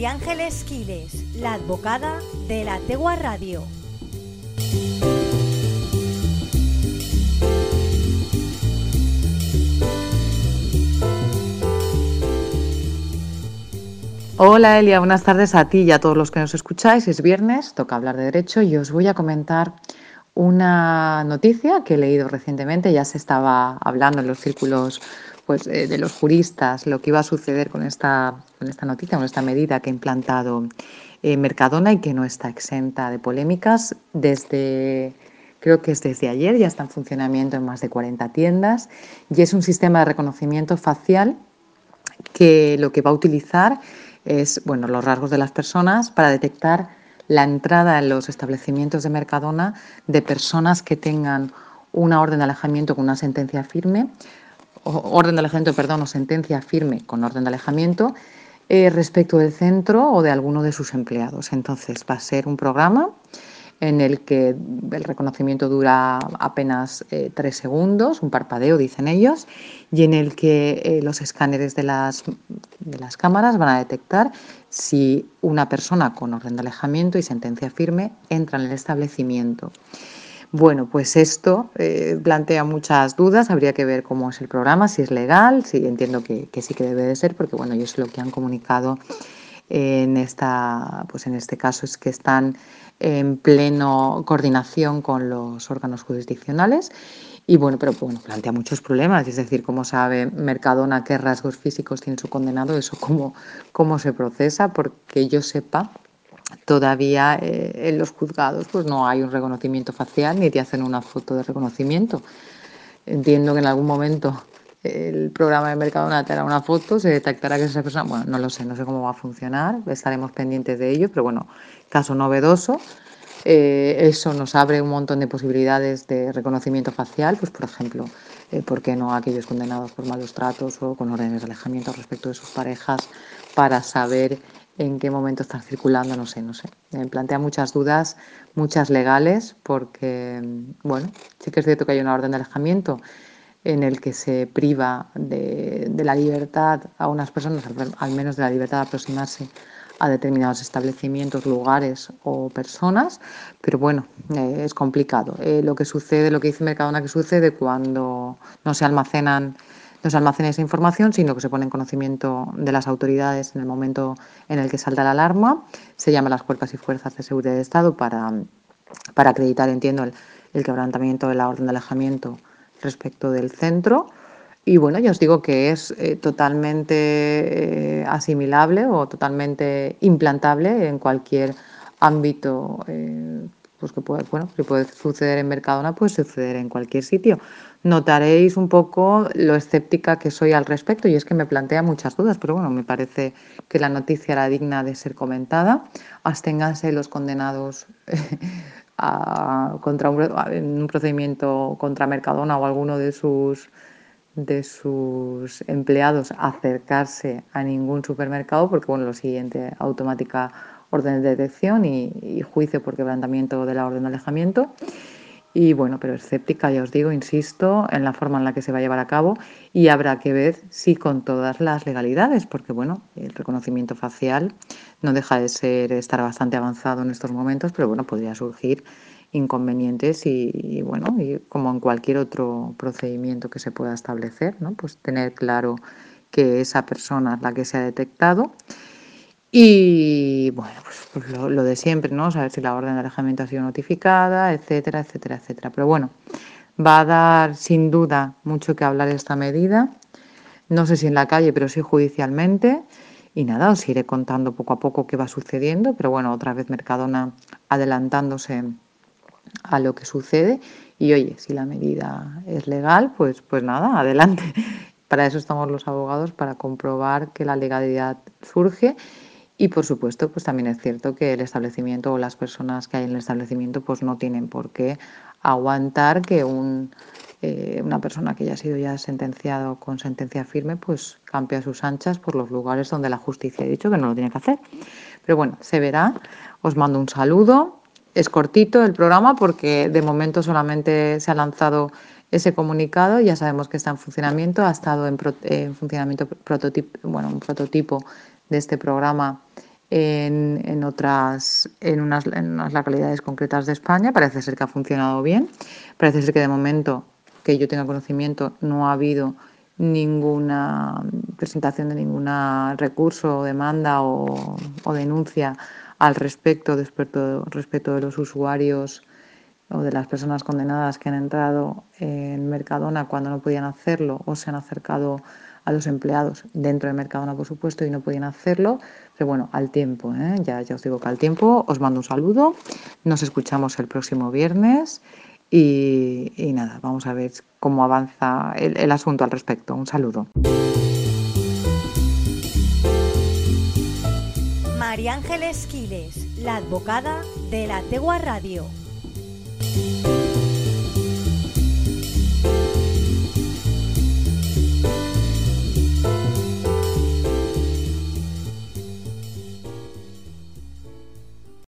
María Ángeles Quiles, la advocada de la Tegua Radio. Hola Elia, buenas tardes a ti y a todos los que nos escucháis. Es viernes, toca hablar de derecho y os voy a comentar una noticia que he leído recientemente. Ya se estaba hablando en los círculos pues, eh, de los juristas lo que iba a suceder con esta, con esta noticia, con esta medida que ha implantado eh, Mercadona y que no está exenta de polémicas desde creo que es desde ayer, ya está en funcionamiento en más de 40 tiendas y es un sistema de reconocimiento facial que lo que va a utilizar es bueno, los rasgos de las personas para detectar la entrada en los establecimientos de Mercadona de personas que tengan una orden de alejamiento con una sentencia firme, orden de alejamiento, perdón, o sentencia firme con orden de alejamiento eh, respecto del centro o de alguno de sus empleados. Entonces va a ser un programa en el que el reconocimiento dura apenas eh, tres segundos, un parpadeo, dicen ellos, y en el que eh, los escáneres de las, de las cámaras van a detectar si una persona con orden de alejamiento y sentencia firme entra en el establecimiento. Bueno, pues esto eh, plantea muchas dudas, habría que ver cómo es el programa, si es legal, si entiendo que, sí que debe de ser, porque bueno, ellos lo que han comunicado en, esta, pues en este caso es que están en pleno coordinación con los órganos jurisdiccionales. Y bueno, pero bueno, plantea muchos problemas, es decir, cómo sabe Mercadona qué rasgos físicos tiene su condenado, eso cómo, cómo se procesa, porque yo sepa, todavía eh, en los juzgados pues no hay un reconocimiento facial ni te hacen una foto de reconocimiento. Entiendo que en algún momento el programa de Mercadona te hará una foto, se detectará que es esa persona, bueno, no lo sé, no sé cómo va a funcionar, estaremos pendientes de ello, pero bueno, caso novedoso. Eh, eso nos abre un montón de posibilidades de reconocimiento facial, pues por ejemplo, eh, ¿por qué no aquellos condenados por malos tratos o con órdenes de alejamiento respecto de sus parejas para saber en qué momento están circulando? No sé, no sé. Me plantea muchas dudas, muchas legales, porque, bueno, sí que es cierto que hay una orden de alejamiento en el que se priva de, la libertad a unas personas, al, menos de la libertad de aproximarse a determinados establecimientos, lugares o personas, pero bueno, eh, es complicado. Eh, lo que sucede, lo que dice Mercadona que sucede cuando no se almacenan no se almacena esa información, sino que se pone en conocimiento de las autoridades en el momento en el que salta la alarma. Se llama las cuerpos y fuerzas de seguridad de Estado para, para acreditar, entiendo, el, el quebrantamiento de la orden de alejamiento respecto del centro. Y bueno, ya os digo que es eh, totalmente eh, asimilable o totalmente implantable en cualquier ámbito eh, pues que puede, bueno, que puede suceder en Mercadona, puede suceder en cualquier sitio. Notaréis un poco lo escéptica que soy al respecto y es que me plantea muchas dudas, pero bueno, me parece que la noticia era digna de ser comentada. Absténganse los condenados contra un, en un procedimiento contra Mercadona o alguno de sus de sus empleados acercarse a ningún supermercado porque bueno lo siguiente automática orden de detección y, juicio por quebrantamiento de la orden de alejamiento y bueno, pero escéptica, ya os digo, insisto, en la forma en la que se va a llevar a cabo y habrá que ver si con todas las legalidades, porque bueno, el reconocimiento facial no deja de ser estar bastante avanzado en estos momentos, pero bueno, podría surgir inconvenientes y, bueno, y como en cualquier otro procedimiento que se pueda establecer, ¿no? Pues tener claro que esa persona es la que se ha detectado y bueno, pues, pues lo, de siempre, ¿no? Saber si la orden de alejamiento ha sido notificada, etcétera, etcétera, etcétera. Pero bueno, va a dar sin duda mucho que hablar esta medida. No sé si en la calle, pero sí judicialmente. Y nada, os iré contando poco a poco qué va sucediendo, pero bueno, otra vez Mercadona adelantándose a lo que sucede. Y oye, si la medida es legal, pues, pues nada, adelante. Para eso estamos los abogados, para comprobar que la legalidad surge. Y por supuesto, pues también es cierto que el establecimiento o las personas que hay en el establecimiento pues no tienen por qué aguantar que un eh, una persona que ya ha sido ya sentenciado con sentencia firme, pues campe a sus anchas por los lugares donde la justicia ha dicho que no lo tiene que hacer. Pero bueno, se verá. Os mando un saludo. Es cortito el programa porque de momento solamente se ha lanzado ese comunicado. Ya sabemos que está en funcionamiento. Ha estado en, funcionamiento prototipo, bueno, un prototipo de este programa en, otras, en unas, en unas localidades concretas de España. Parece ser que ha funcionado bien. Parece ser que de momento, que yo tenga conocimiento, no ha habido ninguna presentación de ningún recurso, demanda o, o denuncia al respecto, respecto, respecto de los usuarios o de las personas condenadas que han entrado en Mercadona cuando no podían hacerlo o se han acercado a los empleados dentro de Mercadona, por supuesto, y no podían hacerlo. Pero bueno, al tiempo, ¿eh? ya, ya os digo que al tiempo os mando un saludo. Nos escuchamos el próximo viernes y, nada, vamos a ver cómo avanza el, asunto al respecto. Un saludo. María Ángeles Quiles, la advocada de la Tegua Radio.